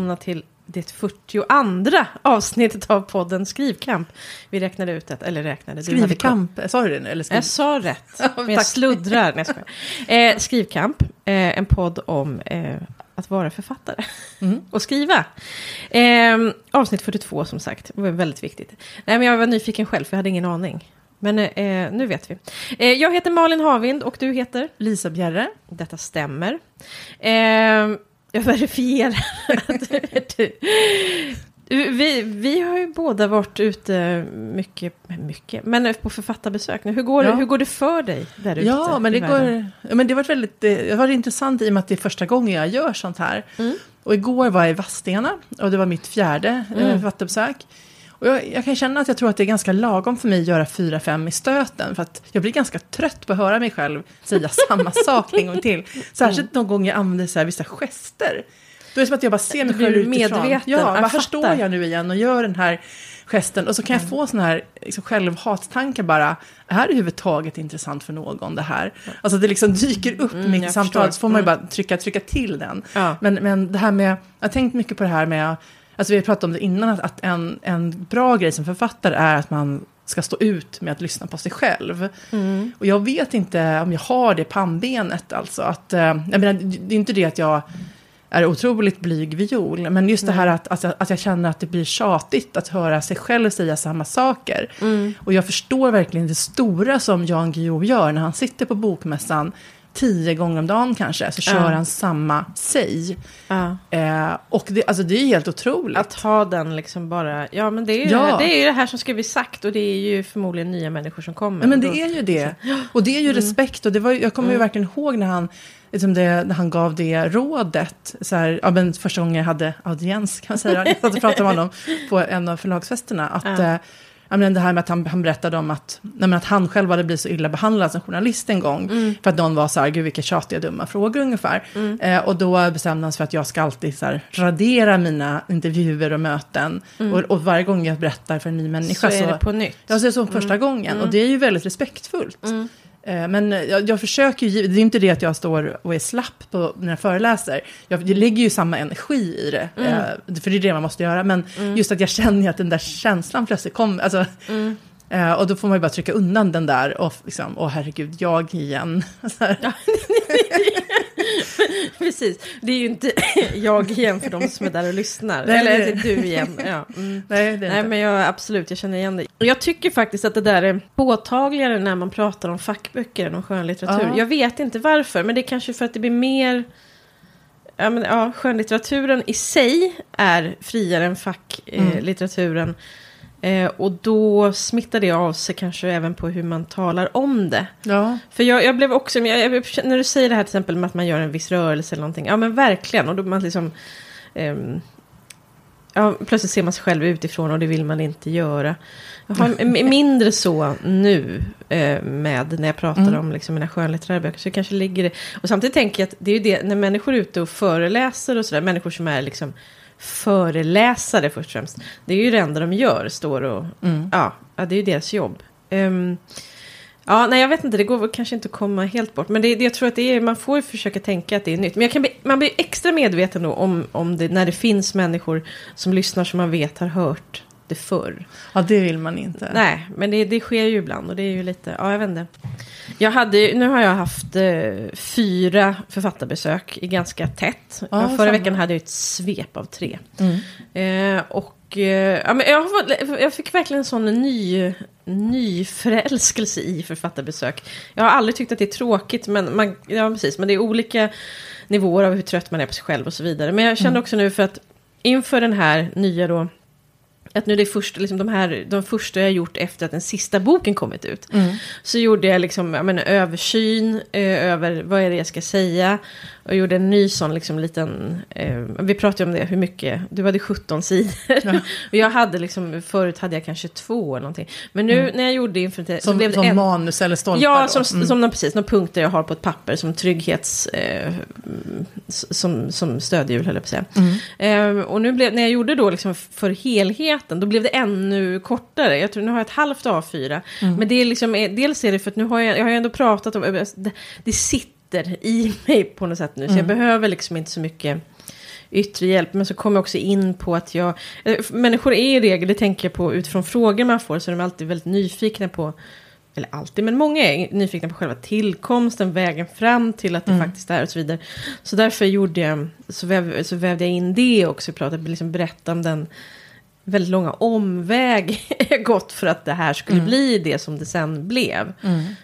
välkomna till det 42 avsnittet av podden Skrivkamp. Vi räknade ut det, eller räknade. Skrivkamp, sa du det nu? Eller skriv... Jag sa rätt, men jag sluddrar. Nej, jag eh, Skrivkamp, eh, en podd om eh, att vara författare Mm. och skriva. Eh, avsnitt 42 som sagt, det var väldigt viktigt. Nej, men jag var nyfiken själv, för jag hade ingen aning. Men eh, nu vet vi. Eh, jag heter Malin Havind och du heter? Lisa Bjerre. Detta stämmer. Eh, jag verifierar att du är du. Vi, vi har ju båda varit ute mycket, mycket, men på författarbesök nu. Hur går, Ja. det, hur går det för dig där ute? Ja, men det, går, men det varit väldigt det har varit intressant i och med att det är första gången jag gör sånt här. Mm. Och igår var jag i Vadstena och det var mitt fjärde Mm. mm. författarbesök. Och jag, jag kan känna att jag tror att det är ganska lagom för mig att göra fyra, fem i stöten. För att jag blir ganska trött på att höra mig själv säga samma sak en gång till. Särskilt någon gång jag använder så här vissa gester. Då är det som att jag bara ser mig själv utifrån. medveten. Ja, Jag bara, här står jag nu igen och gör den här gesten. Och så kan jag få såna här liksom, självhatstankar bara. Är det överhuvudtaget intressant för någon det här? Alltså det liksom dyker upp Mm, mitt i samtalet. Så får man ju Mm. bara trycka, trycka till den. Ja. Men, men det här med, jag har tänkt mycket på det här med, alltså vi har pratat om det innan, att, att en, en bra grej som författare är att man ska stå ut med att lyssna på sig själv. Mm. Och jag vet inte om jag har det pannbenet, alltså. Att, eh, jag menar, det är inte det att jag är otroligt blyg viol, men just det här att, att, jag, att jag känner att det blir tjatigt att höra sig själv säga samma saker. Mm. Och jag förstår verkligen det stora som Jan Guillou gör när han sitter på bokmässan tio gånger om dagen kanske, så kör han samma säg. Eh, och det, alltså det är helt otroligt. Att ha den liksom bara, ja men det är, ju Ja. det, är ju det här som ska bli sagt och det är ju förmodligen nya människor som kommer. Ja, men Då- det är ju det. Och det är ju respekt. Och det var, jag kommer ju verkligen ihåg när han, liksom det, när han gav det rådet. Så här, ja, men första gången jag hade audiens kan man säga. Jag satt och pratade med honom på en av förlagsfesterna. Att, Ja. Men det här med att han, han berättade om att, nej, att han själv hade blivit så illa behandlad som journalist en gång. För att någon var så här, gud vilka tjatiga dumma frågor ungefär. Eh, och då bestämde han sig för att jag ska alltid så här, radera mina intervjuer och möten. Och, och varje gång jag berättar för en ny så människa är det på nytt. Ja, så är det som första gången. Och det är ju väldigt respektfult. Eh, Men jag, jag försöker ju, det är inte det att jag står och är slapp på, när jag föreläser. Jag, jag lägger ju samma energi i det, eh, för det är det man måste göra. Men just att jag känner att den där känslan plötsligt kommer. Alltså, eh, och då får man ju bara trycka undan den där och liksom, åh herregud, jag igen. Precis, det är ju inte jag igen för de som är där och lyssnar. Nej, Eller det- du igen. Ja. Mm. Nej, det är Nej, inte. men jag, absolut, jag känner igen det. Och Jag tycker faktiskt att det där är påtagligare när man pratar om fackböcker än om skönlitteratur. Ja. Jag vet inte varför, men det är kanske för att det blir mer... Ja, men, ja, skönlitteraturen i sig är friare än facklitteraturen. Eh, litteraturen. Eh, och då smittar det av sig kanske även på hur man talar om det. Ja, För jag, jag blev också, jag, jag, när du säger det här till exempel med att man gör en viss rörelse eller någonting. Ja men verkligen. Och då man liksom... ehm, ja, plötsligt ser man sig själv utifrån och det vill man inte göra. Jag har mindre så nu eh, med när jag pratar Mm. om liksom mina skönlitterära böcker. Så kanske ligger det. Och samtidigt tänker jag att det är ju det, när människor är ute och föreläser och sådär. Människor som är liksom föreläsare först och främst. Det är ju det enda de gör, står och... mm. Ja, det är ju deras jobb. Ehm, ja, nej jag vet inte, det går kanske inte att komma helt bort. Men det, det, jag tror att det är, man får ju försöka tänka att det är nytt. Men bli, man blir extra medveten då om, om det, när det finns människor som lyssnar som man vet har hört det förr. ja, det vill man inte. Nej, men det, det sker ju ibland och det är ju lite, ja jag vet inte. Jag hade, nu har jag haft eh, fyra författarbesök i ganska tätt. Ja, Förra samma. veckan hade jag ett svep av tre. Mm. Eh, och eh, ja, men jag, jag fick verkligen en sån ny, ny förälskelse i författarbesök. Jag har aldrig tyckt att det är tråkigt, men, man, ja, precis, men det är olika nivåer av hur trött man är på sig själv och så vidare. Men jag kände Mm. också nu för att inför den här nya då, att nu det är första, liksom de, här, de första jag gjort efter att den sista boken kommit ut. Mm. Så gjorde jag liksom, jag menar, översyn eh, över vad är det jag ska säga. Och gjorde en ny sån liksom liten, eh, vi pratade om det, hur mycket, du hade 17 sidor. Ja. och jag hade liksom, förut hade jag kanske två eller någonting. Men nu när jag gjorde inför Som, blev det som en, manus eller stolpar Ja, som, Mm. som någon, precis, några punkter jag har på ett papper som trygghets... Eh, mm, som, som stödhjul, höll jag på att säga. Mm. Eh, och nu blev, när jag gjorde då liksom för helheten, då blev det ännu kortare. Jag tror nu har jag ett halvt A4. Mm. Men det är liksom, eh, dels är det för att nu har jag, jag har ändå pratat om, eh, det, det sitter i mig på något sätt nu. Så jag behöver liksom inte så mycket yttre hjälp. Men så kom jag också in på att jag... eh, Människor är i regel, det tänker jag på utifrån frågor man får, så är de alltid väldigt nyfikna på eller alltid, men många är nyfikna på själva tillkomsten, vägen fram till att det faktiskt är och så vidare. Så därför gjorde jag, så, väv, så vävde jag in det också pratet, liksom berätta om den väldigt långa omväg gått för att det här skulle bli det som det sen blev.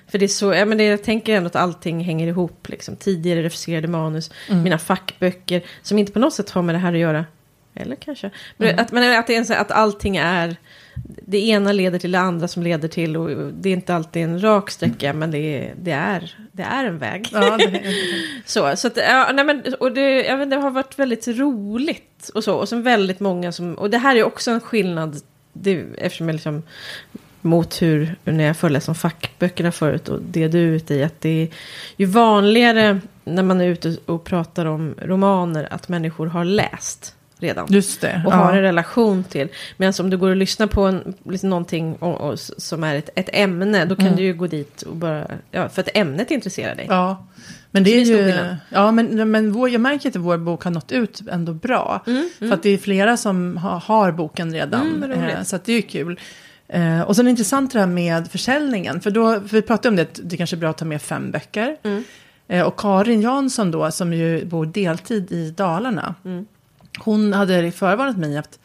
För det är så, ja, men det, jag tänker ändå att allting hänger ihop, liksom. tidigare refuserade manus, mina fackböcker, som inte på något sätt har med det här att göra. Eller kanske. Men att, men att, det är så- att allting är... Det ena leder till det andra som leder till... Och det är inte alltid en rak sträcka, men det det är, det är en väg. Ja, det, Så, så att, ja, nej men, och det, jag vet, det har varit väldigt roligt och så. Och sen väldigt många som, och det här är också en skillnad, det, eftersom jag liksom, mot hur, när jag föreläste om fackböckerna förut och det du är ute i, att det är ju vanligare när man är ute och pratar om romaner att människor har läst redan. just det. Och ja. har en relation till. Medan om du går och lyssnar på en, liksom någonting och, och, som är ett, ett ämne, då kan du ju gå dit och bara, ja, för att ämnet intresserar dig. Mm. Ja, men det är det är ju... Ja, men, men vår, jag märker att vår bok har nått ut ändå bra. För att det är flera som ha, har boken redan. Mm, eh, så att det är ju kul. Eh, och sen är det intressant det här med försäljningen. För, då, för vi pratade om det, att det kanske är bra att ta med fem böcker. Mm. Eh, och Karin Jansson då, som ju bor deltid i Dalarna. Hon hade förvarnat mig att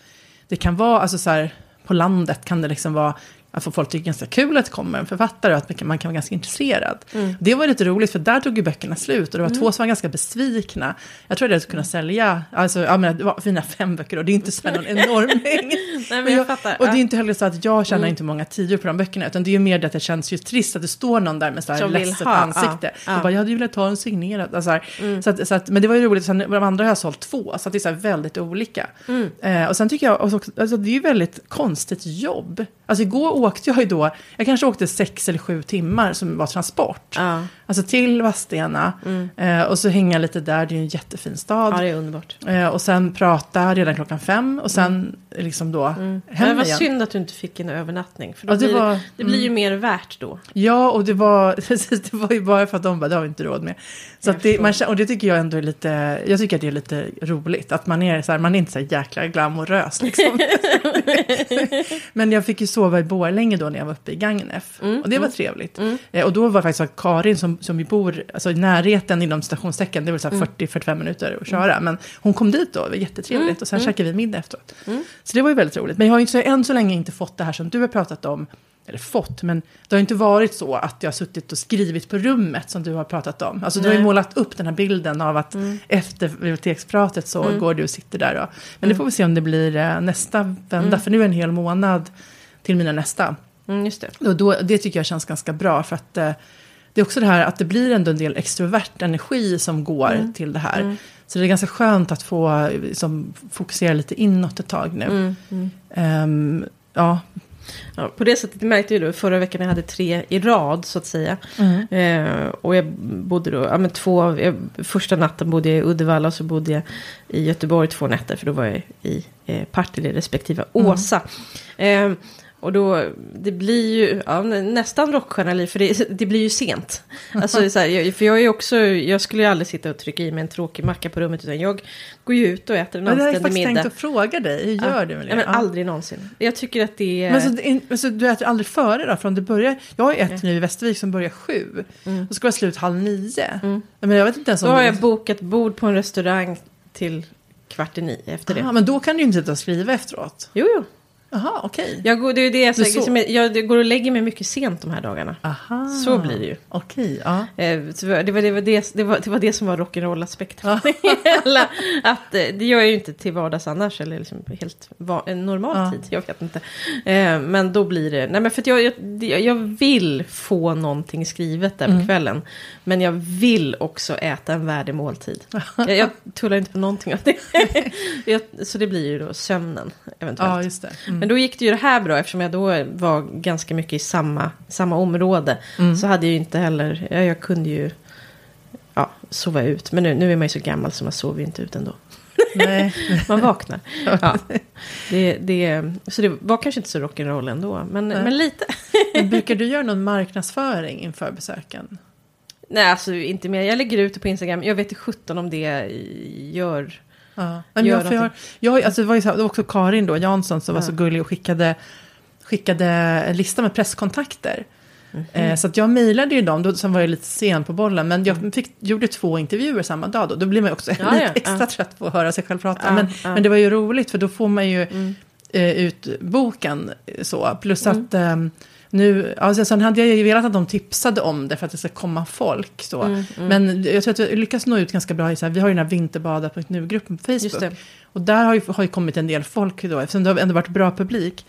det kan vara, alltså så här, på landet kan det liksom vara att folk tycker det är ganska kul att det kommer en författare och att man kan, man kan vara ganska intresserad. Mm. Det var lite roligt för där tog ju böckerna slut och det var två som var ganska besvikna. Jag tror att jag skulle kunna sälja, alltså jag menar, det var fina fem böcker och det är inte så någon enorm mängd. Nej, men jag fattar. Och det är inte heller så att jag tjänar inte många tior på de böckerna, utan det är ju mer det att det känns ju trist att det står någon där med så här ledset ansikte. ja, ja. Bara, jag hade ju velat ta en signerad. Alltså så här, så att, så att, men det var ju roligt, sen, de andra har jag sålt två, så att det är så väldigt olika. Eh, och sen tycker jag, också, alltså, det är ju väldigt konstigt jobb. Alltså igår åkte jag ju då, jag kanske åkte sex eller sju timmar som var transport. Ja. Alltså till Vadstena, eh, och så hänga lite där, det är ju en jättefin stad. ja, det är underbart. Eh, och sen prata redan klockan fem och sen liksom då Men det hem var igen. synd att du inte fick en övernattning. För Ja, det blir, var- det blir ju mer värt då. Ja, och det var, precis, det var ju bara för att de bara, det har vi inte råd med. Så det, man, och det tycker jag ändå är lite, jag tycker att det är lite roligt. Att man är så här, man är inte så här jäkla glamorös liksom. Men jag fick ju sova i Borlänge då när jag var uppe i Gagnef. Mm, och det var trevligt. Eh, och då var faktiskt så att Karin som, som vi bor, alltså i närheten inom stationstecken, det väl så Mm. här 40-45 minuter att köra. Men hon kom dit då, det var jättetrevligt. Mm, Och sen käkade vi middag efteråt. Så det var ju väldigt roligt. Men jag har ju så- än så länge inte fått det här som du har pratat om. Eller fått, men det har inte varit så att jag har suttit och skrivit på rummet som du har pratat om. Alltså du har ju Nej. målat upp den här bilden av att efter bibliotekspratet så Mm. går du och sitter där. Då. Men det får vi se om det blir eh, nästa vända, för nu är en hel månad till mina nästa. Mm, just det. Och då, det tycker jag känns ganska bra för att eh, det är också det här att det blir ändå en del extrovert energi som går Mm. till det här. Så det är ganska skönt att få liksom, fokusera lite inåt ett tag nu. Mm, Ehm, ja, Ja, på det sättet märkte jag då förra veckan jag hade tre i rad så att säga. Eh, och jag bodde då, ja men två, jag, första natten bodde jag i Uddevalla och så bodde jag i Göteborg två nätter för då var jag i eh, Partille respektive Åsa. Eh, och då, det blir ju ja, nästan rockstjärnaliv för det, det blir ju sent. Alltså, så här, jag, för jag är också, jag skulle ju aldrig sitta och trycka i mig en tråkig macka på rummet utan jag går ju ut och äter en det har jag anständig faktiskt middag. tänkt att fråga dig. Hur gör ja. du med det? Ja, men Ja. aldrig någonsin. Jag tycker att det är... Men så, det så du äter aldrig före då? Från det börjar, jag har ju ett nu i Västervik som börjar sju. Och ska vara slut halv nio. Men jag vet inte ens om Då har jag bokat bord på en restaurang till kvart i nio efter det. Aha, men då kan du ju inte sitta och skriva efteråt. Jo, jo. Jaha, okej. Jag går, det är det jag säger. Som jag, jag går och lägger mig mycket sent de här dagarna. Aha. Så blir det ju. Okej, ja. Eh, det, var, det, var, det, det, var, det var det som var rock'n'roll-aspekten. Att, eh, det gör jag ju inte till vardags annars, eller liksom helt va, en normal Ja. tid. Jag vet inte. Eh, men då blir det... Nej, men för jag, jag, jag vill få någonting skrivet där Mm. på kvällen. Men jag vill också äta en värdig måltid. jag, jag tullar inte på någonting av det. så det blir ju då sömnen, eventuellt. Ja, just det. Mm. Men då gick det ju det här bra eftersom jag då var ganska mycket i samma, samma område. Mm. Så hade jag ju inte heller, ja, jag kunde ju ja, sova ut. Men nu, nu är man ju så gammal så man sover ju inte ut ändå. Nej. Man vaknar. ja. det, det, så det var kanske inte så rock'n'roll ändå, men, Nej. men lite. Men brukar du göra någon marknadsföring inför besöken? Nej, alltså inte mer. Jag lägger ut det på Instagram. Jag vet inte sjutton om det gör Ja. Men jag, för jag, jag, alltså det, var ju här, det var också Karin då, Jansson, som var så gullig och skickade, skickade en lista med presskontakter. Mhm. Eh, så att jag mejlade ju dem, då, sen var jag lite sen på bollen, men jag fick, gjorde två intervjuer samma dag då. Då blir man ju också Mm. Ja, lite ja, extra ja. trött på att höra sig själv prata. Men. Mm. men det var ju roligt, för då får man ju eh, ut boken så. Plus Mm. att eh, nu, alltså, sen hade jag ju velat att de tipsade om det för att det ska komma folk. Så. Mm, Men jag tror att vi lyckas nå ut ganska bra. i Så här, vi har ju den här vinterbada.nu-gruppen på Facebook. Och där har ju, har ju kommit en del folk då, eftersom det har ändå varit bra publik.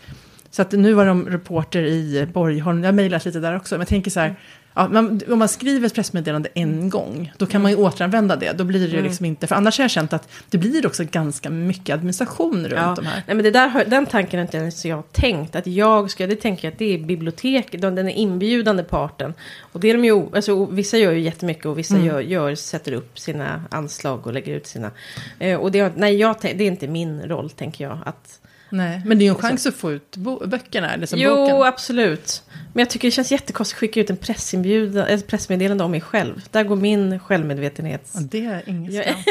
Så att nu var de reporter i Borgholm, jag har mejlat lite där också, men jag tänker så här, ja, man, om man skriver ett pressmeddelande en gång, då kan man ju återanvända det, då blir det ju liksom inte, för annars har jag känt att det blir också ganska mycket administration runt Ja. de här. Nej, men det där, den tanken har inte ens jag tänkt. Att jag ska, det tänker jag att det är biblioteket, de- den är inbjudande parten. Och det är de ju, alltså, vissa gör ju jättemycket och vissa gör, gör, sätter upp sina anslag och lägger ut sina. Eh, och det, nej, jag, det är inte min roll, tänker jag. Att, Nej, men det är ju en chans att få ut böckerna, eller som jo, boken. absolut. Men jag tycker det känns jättekonstigt att skicka ut en pressinbjudan, ett pressmeddelande om mig själv. Där går min självmedvetenhet. Ja, det är inget Jag- skam.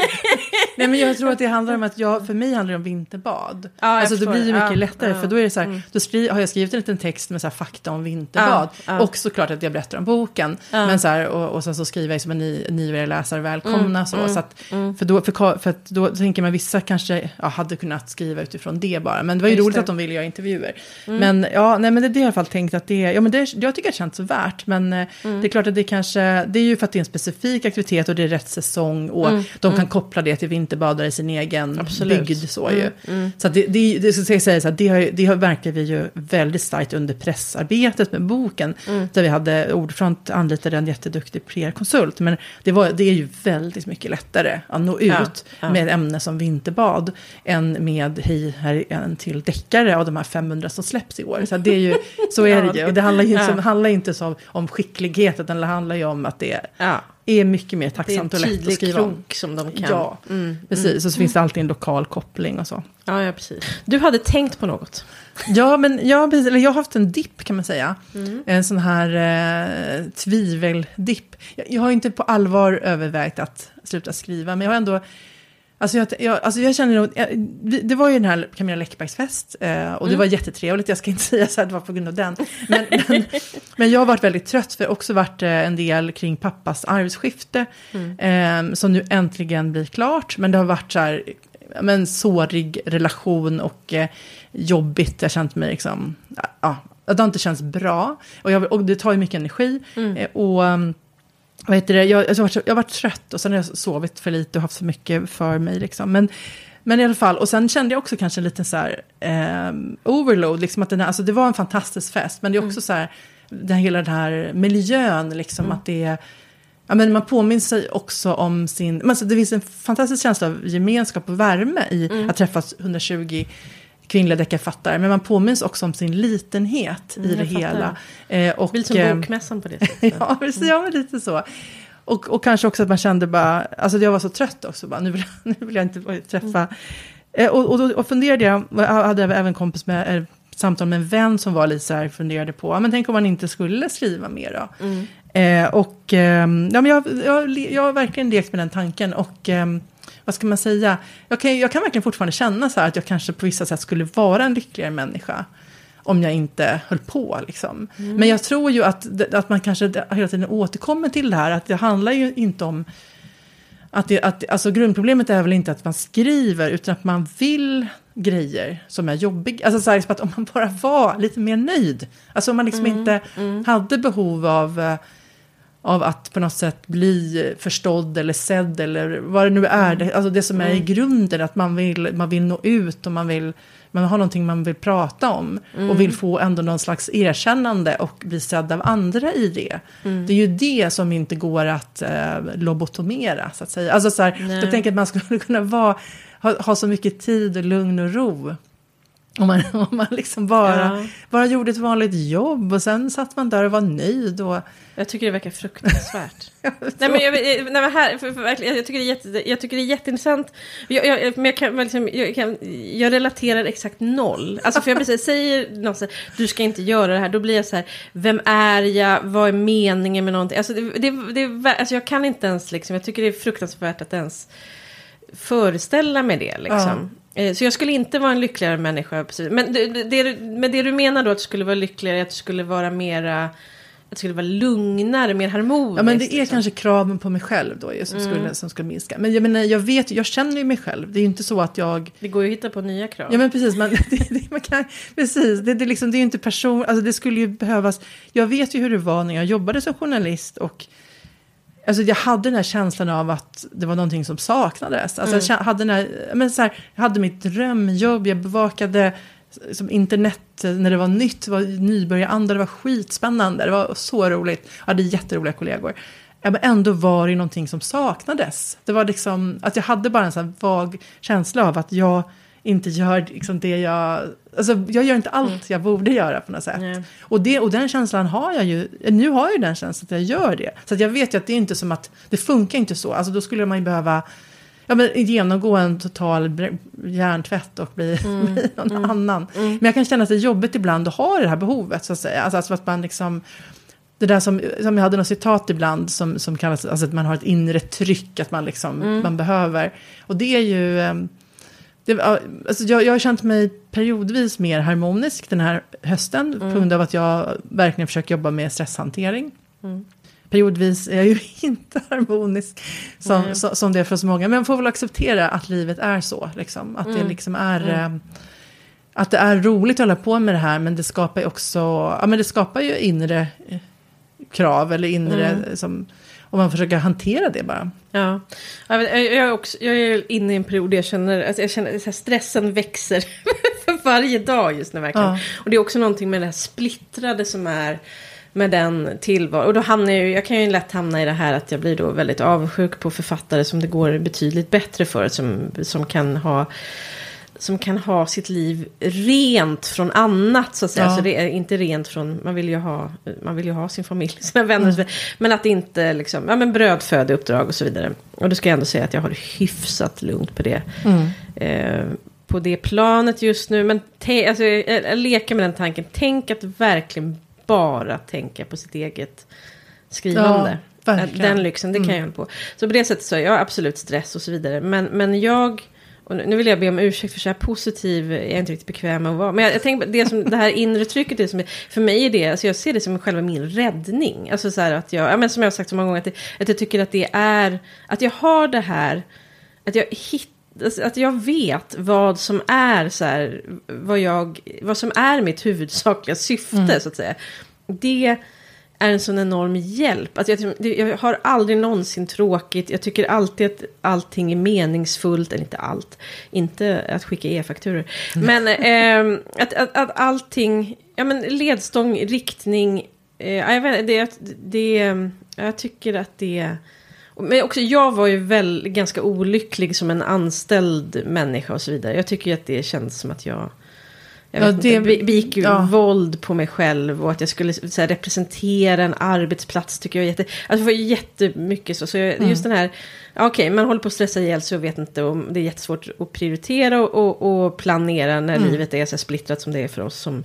Nej, men jag tror att det handlar om att jag, för mig handlar det om vinterbad. jag alltså det blir ju mycket Ja, lättare, ja, Mm. för då är det så här, då skri, har jag skrivit en liten text med så här fakta om vinterbad. Ja, ja. Och såklart att jag berättar om boken. Ja. Men så här, och, och sen så skriver jag som en ny, nyare läsare välkomna. Mm, så, så att, för, då, för, för att då tänker man vissa kanske ja, hade kunnat skriva utifrån det bara. Men det var ju Just roligt det. att de ville göra intervjuer. Men ja, nej, men det, det har jag i alla fall tänkt att det, ja, men det, jag tycker att det känns värt. Men eh, det är klart att det kanske, det är ju för att det är en specifik aktivitet och det är rätt säsong. Och de kan koppla det till vinterbadare i sin egen Absolut. bygd. Så, ju. så att det, det, det, ska jag säga så här, det, har, det har verkar vi ju väldigt starkt under pressarbetet med boken. Där vi hade Ordfront anlitade en jätteduktig PR-konsult. Men det, var, det är ju väldigt mycket lättare att nå ut Ja, ja. med ett ämne som vinterbad. Än med hej, här är en till deckare av de här 500 som släpps i år. Så det är ju, så är det ju. Det handlar ju inte, Ja. handlar inte så om skicklighet, utan det handlar ju om att det Ja, är mycket mer det tacksamt och lätt att skriva om. krok som de kan. Ja, precis. Och så finns det alltid en lokal koppling och så. Ja, ja, precis. Du hade tänkt på något. Ja, men jag, jag har haft en dipp kan man säga. En sån här eh, tviveldipp. Jag, jag har inte på allvar övervägt att sluta skriva, men jag har ändå... Alltså jag, jag, alltså jag känner nog, det var ju den här Camilla Läckbergs fest eh, och det var jättetrevligt, jag ska inte säga så att det var på grund av den. Men, men, men jag har varit väldigt trött för det har också varit eh, en del kring pappas arvsskifte eh, som nu äntligen blir klart. Men det har varit så här, men sårig relation och eh, jobbigt, jag har känt mig liksom, ja, det har inte känts bra. Och, jag, och det tar ju mycket energi. Eh, och... vad heter det, jag, jag, har varit, jag har varit trött och sen har jag sovit för lite och haft för mycket för mig. Liksom. Men, men i alla fall, och sen kände jag också kanske en liten så här, ehm, overload. Liksom att den här, alltså det var en fantastisk fest, men det är också så här, den, hela den här miljön, liksom att det är... Ja, men man påminner sig också om sin... Alltså, det finns en fantastisk känsla av gemenskap och värme i att träffas 120 kvinnliga deckarförfattare. Men man påminns också om sin litenhet i det hela. Eh, och, Det blir som eh, bokmässan på det sättet. Ja, precis, ja, lite så. Och, och kanske också att man kände bara, alltså jag var så trött också, bara, nu, vill nu vill jag inte träffa. Eh, och, och och funderade jag, jag hade även kompis med, eh, samtal med en vän som var lite så här, funderade på, men tänk om man inte skulle skriva mer då. Eh, och eh, ja, men jag, jag, jag har verkligen lekt med den tanken och eh, vad ska man säga, jag kan, jag kan verkligen fortfarande känna så här att jag kanske på vissa sätt skulle vara en lyckligare människa om jag inte höll på. Liksom. Men jag tror ju att, att man kanske hela tiden återkommer till det här, att det handlar ju inte om att, det, att alltså grundproblemet är väl inte att man skriver, utan att man vill grejer som är jobbiga. Alltså så här, liksom att om man bara var lite mer nöjd. Alltså om man liksom inte hade behov av, eh, av att på något sätt bli förstådd eller sedd eller vad det nu är. Det, alltså det som är i grunden, att man vill, man vill nå ut och man vill man har någonting man vill prata om och vill få ändå någon slags erkännande och bli sedd av andra i det. Det är ju det som inte går att eh, lobotomera, så att säga. Alltså så här, jag tänker att man skulle kunna vara, ha, ha så mycket tid och lugn och ro. Om man, om man liksom bara, Ja. bara gjorde ett vanligt jobb och sen satt man där och var nöjd. Och, Jag tycker det verkar fruktansvärt. nej, men jag, nej, men här, för, för, verkligen, jag, tycker det är jätte, jag tycker det är jätteintressant. Jag, jag, men jag, kan, liksom, jag, kan, jag relaterar exakt noll. Alltså för jag precis säger något så här, du ska inte göra det här. Då blir jag så här, vem är jag? Vad är meningen med någonting? Alltså, det, det, det, alltså jag kan inte ens liksom, jag tycker det är fruktansvärt att ens föreställa mig det liksom. Eh, Så jag skulle inte vara en lyckligare människa. Precis. Men det, det, men det du menar då att du skulle vara lyckligare, att du skulle vara mera... Att det skulle vara lugnare, mer harmoniskt. Ja, men det är liksom. kanske kraven på mig själv då som, skulle, som skulle minska. Men jag, menar, jag vet jag känner ju mig själv. Det är ju inte så att jag... Det går ju att hitta på nya krav. Ja men precis, man, det, det, man kan, precis det, det, liksom, det är ju inte person, alltså det skulle ju behövas. Jag vet ju hur det var när jag jobbade som journalist och Alltså jag hade den här känslan av att det var någonting som saknades. Alltså jag kän- hade den här, men så här, jag hade mitt drömjobb, jag bevakade som internet när det var nytt, det var nybörjaranda, det var skitspännande, det var så roligt. Jag hade jätteroliga kollegor. Ja, men ändå var det någonting som saknades. Det var liksom att jag hade bara en sån vag känsla av att jag inte gör liksom det jag... Alltså jag gör inte allt jag borde göra på något sätt. Nej. Och, det, och den känslan har jag ju, nu har jag ju den känslan att jag gör det. Så jag vet ju att det är inte som att, det funkar inte så. Alltså då skulle man ju behöva ja, men genomgå en total hjärntvätt och bli, bli någon annan. Men jag kan känna att det är jobbigt ibland att ha det här behovet så att säga. Alltså, alltså att man liksom, det där som, som jag hade något citat ibland som, som kallas, alltså att man har ett inre tryck, att man liksom, man behöver. Och det är ju, ehm, det, alltså jag, jag har känt mig periodvis mer harmonisk den här hösten på grund av att jag verkligen försöker jobba med stresshantering. Periodvis är jag ju inte harmonisk som, Nej. så, som det är för så många. Men jag får väl acceptera att livet är så. Liksom. Att det liksom är... eh, Att det är roligt att hålla på med det här men det skapar ju också... Ja men det skapar ju inre eh, krav eller inre... Som, om man försöker hantera det bara. Ja, jag, är också, jag är inne i en period där jag känner, alltså jag känner att stressen växer för varje dag just nu verkligen. Ja. Och det är också någonting med det här splittrade som är med den tillvaron. Och då hamnar jag ju, jag kan ju lätt hamna i det här att jag blir då väldigt avundsjuk på författare som det går betydligt bättre för. Som, som kan ha som kan ha sitt liv rent från annat så att säga. Ja. Så det är inte rent från, man vill ju ha, man vill ju ha sin familj, sina vänner vidare. Men att inte liksom, ja men brödfödeuppdrag och så vidare. Och då ska jag ändå säga att jag har hyfsat lugnt på det. Eh, på det planet just nu. Men te, alltså, jag, jag leker med den tanken, tänk att verkligen bara tänka på sitt eget skrivande. Ja, den lyxen, det kan jag hålla på. Så på det sättet så är jag absolut stress och så vidare. Men, men jag, och nu vill jag be om ursäkt för så här positiv är jag inte riktigt bekväm med att vara. Men jag, jag tänker det som det här inre trycket är som, för mig är det, alltså jag ser det som själva min räddning. Alltså så här att jag, ja men som jag har sagt så många gånger, att, det, att jag tycker att det är, att jag har det här, att jag hittar Alltså, Att jag vet vad som är så här, vad, jag, vad som är mitt huvudsakliga syfte så att säga. Det är en sån enorm hjälp. Alltså jag, jag har aldrig någonsin tråkigt. Jag tycker alltid att allting är meningsfullt. Eller inte allt. Inte att skicka e-fakturor. Men ehm, att, att, att allting... Ja men ledstång, riktning. Eh, ja, jag, vet, det, det, jag tycker att det... Men också jag var ju väl ganska olycklig som en anställd människa och så vidare. Jag tycker att det känns som att jag... Jag Ja, det- inte, be- begick ju ja. våld på mig själv och att jag skulle här, representera en arbetsplats tycker jag är jätte... Alltså det var jättemycket så. Så jag, Mm. just den här... Okej, man håller på att stressa ihjäl sig och vet inte om det är jättesvårt att prioritera och, och, och planera när Mm. livet är så splittrat som det är för oss som...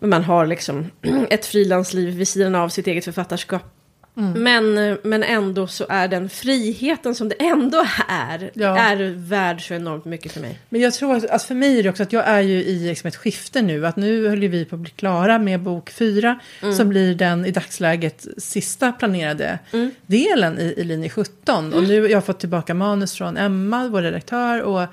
Man har liksom ett frilansliv vid sidan av sitt eget författarskap. Mm. Men, men ändå så är den friheten som det ändå är, Ja. är värd så enormt mycket för mig. Men jag tror att alltså för mig är det också att jag är ju i liksom ett skifte nu. Att nu höll vi på att bli klara med bok fyra. Som blir den i dagsläget sista planerade delen i, i linje 17. Och nu har jag fått tillbaka manus från Emma, vår redaktör. Och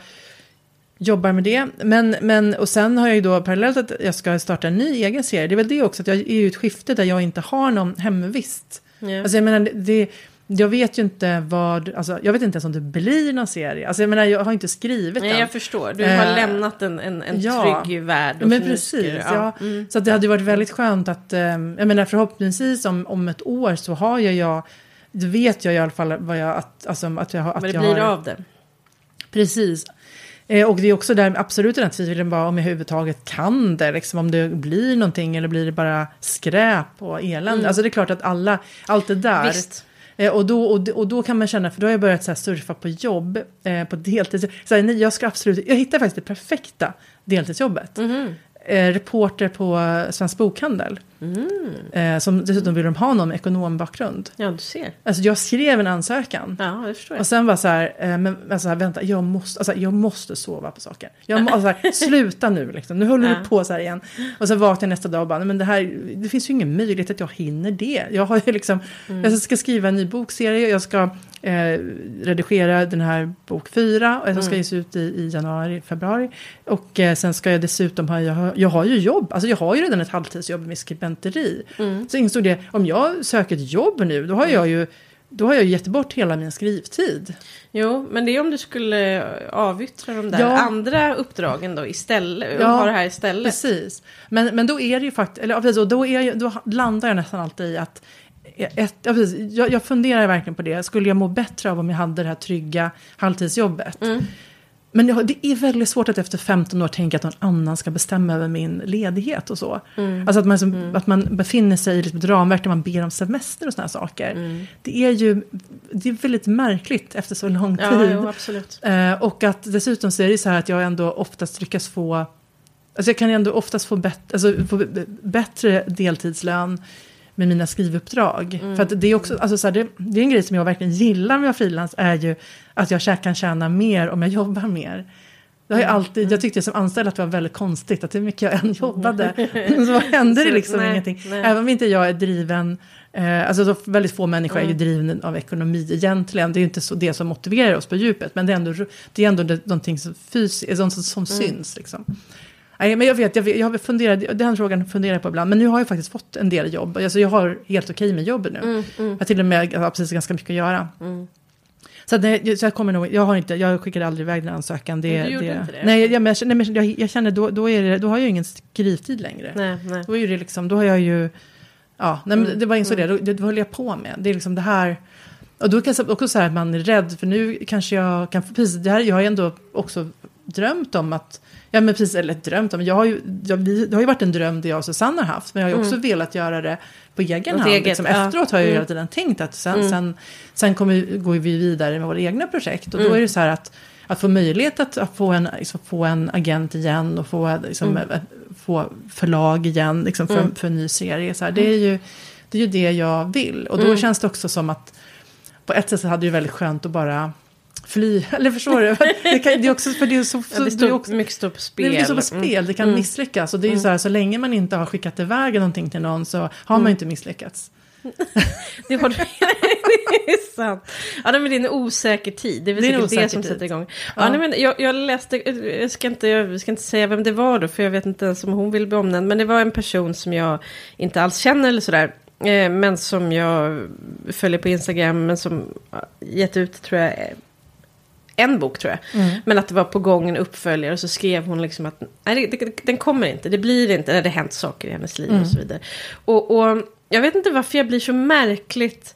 jobbar med det. Men, men, och sen har jag ju då parallellt att jag ska starta en ny egen serie. Det är väl det också, att jag är i ett skifte där jag inte har någon hemvist. Ja. Alltså jag menar, det, jag vet ju inte vad, alltså jag vet inte ens om det blir någon serie. Alltså jag menar, jag har inte skrivit Nej, den. jag förstår. Du har Eh, lämnat en, en, en ja. trygg värld. och Men precis, ja. Mm. Så att det hade varit väldigt skönt att, eh, jag menar förhoppningsvis om, om ett år så har jag, jag vet jag i alla fall vad jag, att, alltså, att jag. Att Vad det jag blir har, av det. Precis. Eh, och det är också där absolut den här tvivlen bara om jag överhuvudtaget kan det. Liksom, om det blir någonting eller blir det bara skräp och elände. Alltså det är klart att alla, allt det där. Visst. Eh, och, då, och, och då kan man känna, för då har jag börjat så här, surfa på jobb eh, på deltid. Så här, nej, jag ska absolut, jag hittar faktiskt det perfekta deltidsjobbet. Mhm. Eh, reporter på Svensk Bokhandel. Eh, som dessutom vill de ha någon med ekonombakgrund. Ja, du ser. Alltså jag skrev en ansökan. Ja, det förstår jag. Och sen var så här, eh, men alltså här, vänta, jag måste, alltså, jag måste sova på saker. Jag må, alltså, här, sluta nu liksom, nu håller Ja. du på så här igen. Och sen vaknade jag nästa dag och bara, "Nej, men det här, det finns ju ingen möjlighet att jag hinner det. Jag har ju liksom, Mm. jag ska skriva en ny bokserie, jag ska eh, redigera den här bok fyra, och jag ska Mm. ges ut i, i januari, februari. Och eh, sen ska jag dessutom ha, jag har, jag har ju jobb, alltså jag har ju redan ett halvtidsjobb med skribenteri. Mm. Så insåg det, om jag söker ett jobb nu, då har jag ju då har jag gett bort hela min skrivtid. Jo, men det är om du skulle avyttra de där Ja. andra uppdragen då istället. Ja, ha det här istället. Precis. Men, men då är det ju faktiskt, eller precis, då, är jag, då landar jag nästan alltid i att ett, ja, precis, jag, jag funderar verkligen på det. Skulle jag må bättre av om jag hade det här trygga halvtidsjobbet? Mm. Men ja, det är väldigt svårt att efter 15 år tänka att någon annan ska bestämma över min ledighet och så. Mm. Alltså att man, som, att man befinner sig i liksom ett ramverk där man ber om semester och sådana saker. Mm. Det är ju det är väldigt märkligt efter så lång tid. Ja, jo, absolut. Eh, och att dessutom så är det så här att jag ändå oftast lyckas få, alltså jag kan ändå oftast få, bet, alltså få bättre deltidslön med mina skrivuppdrag. Mm. För att det är också, alltså så här, det, det är en grej som jag verkligen gillar med att frilans, är ju att jag kan tjäna mer om jag jobbar mer. Det har jag, Mm. alltid, jag tyckte som anställd att det var väldigt konstigt att hur mycket jag än jobbade så hände det liksom nej, ingenting. nej. Även om inte jag är driven, eh, alltså så väldigt få människor är ju Mm. drivna av ekonomi egentligen. Det är ju inte så det som motiverar oss på djupet, men det är ändå, det är ändå det, någonting som, fysiskt, som, som Mm. syns. Liksom. Nej, men jag vet, jag, vet, jag har funderat, den frågan funderar jag på ibland, men nu har jag faktiskt fått en del jobb. Alltså jag har helt okej med jobbet nu. Mm, mm, Jag har till och med jag har precis ganska mycket att göra. mm. Så, det, så jag kommer nog, jag har inte, jag skickade aldrig iväg den ansökan. Det, Men du gjorde det, inte det? Nej, jag, men nej, men jag, jag känner då, då, är det, då har jag ju ingen skrivtid längre. Nej, nej. Då är det liksom, då har jag ju, ja, nej, men Mm, det var insåg det, då, det, vad höll jag på med? Det är liksom det här, och då kan jag också säga att man är rädd, för nu kanske jag kan precis, det här, jag har ändå också drömt om att, ja men precis, eller drömt om, jag har ju, jag, vi, det har ju varit en dröm det jag och Susanne har haft, men jag har ju också velat göra det på egen Åt hand. eget, liksom. ja. Efteråt har jag ju Mm. hela tiden tänkt att sen, Mm. sen, sen kommer, vi- går vi vidare med våra egna projekt, och då Mm. är det så här att att få möjlighet att, att få, en, liksom, få en agent igen och få, liksom, Mm. ett- få förlag igen liksom, för, Mm. för en ny serie. Så här, det, är ju, det är ju det jag vill. Och då Mm. känns det också som att på ett sätt så hade det ju väldigt skönt att bara fly. Eller förstår du? Det, kan, det är också för det är så, Ja, det det är står också, mycket står på det spel. är mycket så på spel, det kan Mm. misslyckas. Och det är ju Mm. så här, så länge man inte har skickat iväg någonting till någon så har man Mm. ju inte misslyckats. Det, har du, det är sant. Ja, men det är en osäker tid. Det är väl Det är säkert det som tid. sätter igång. Ja. Ja. nej, men jag, jag läste, jag ska, inte, jag ska inte säga vem det var då, för jag vet inte ens om hon vill bli omnämnd. Men det var en person som jag inte alls känner eller sådär. Eh, men som jag följer på Instagram, men som gett ut, tror jag, en bok tror jag. Mm. Men att det var på gång en uppföljare och så skrev hon liksom att nej, det, det, den kommer inte, det blir inte, det hade hänt saker i hennes liv Mm. och så vidare. Och, och jag vet inte varför jag blir så märkligt...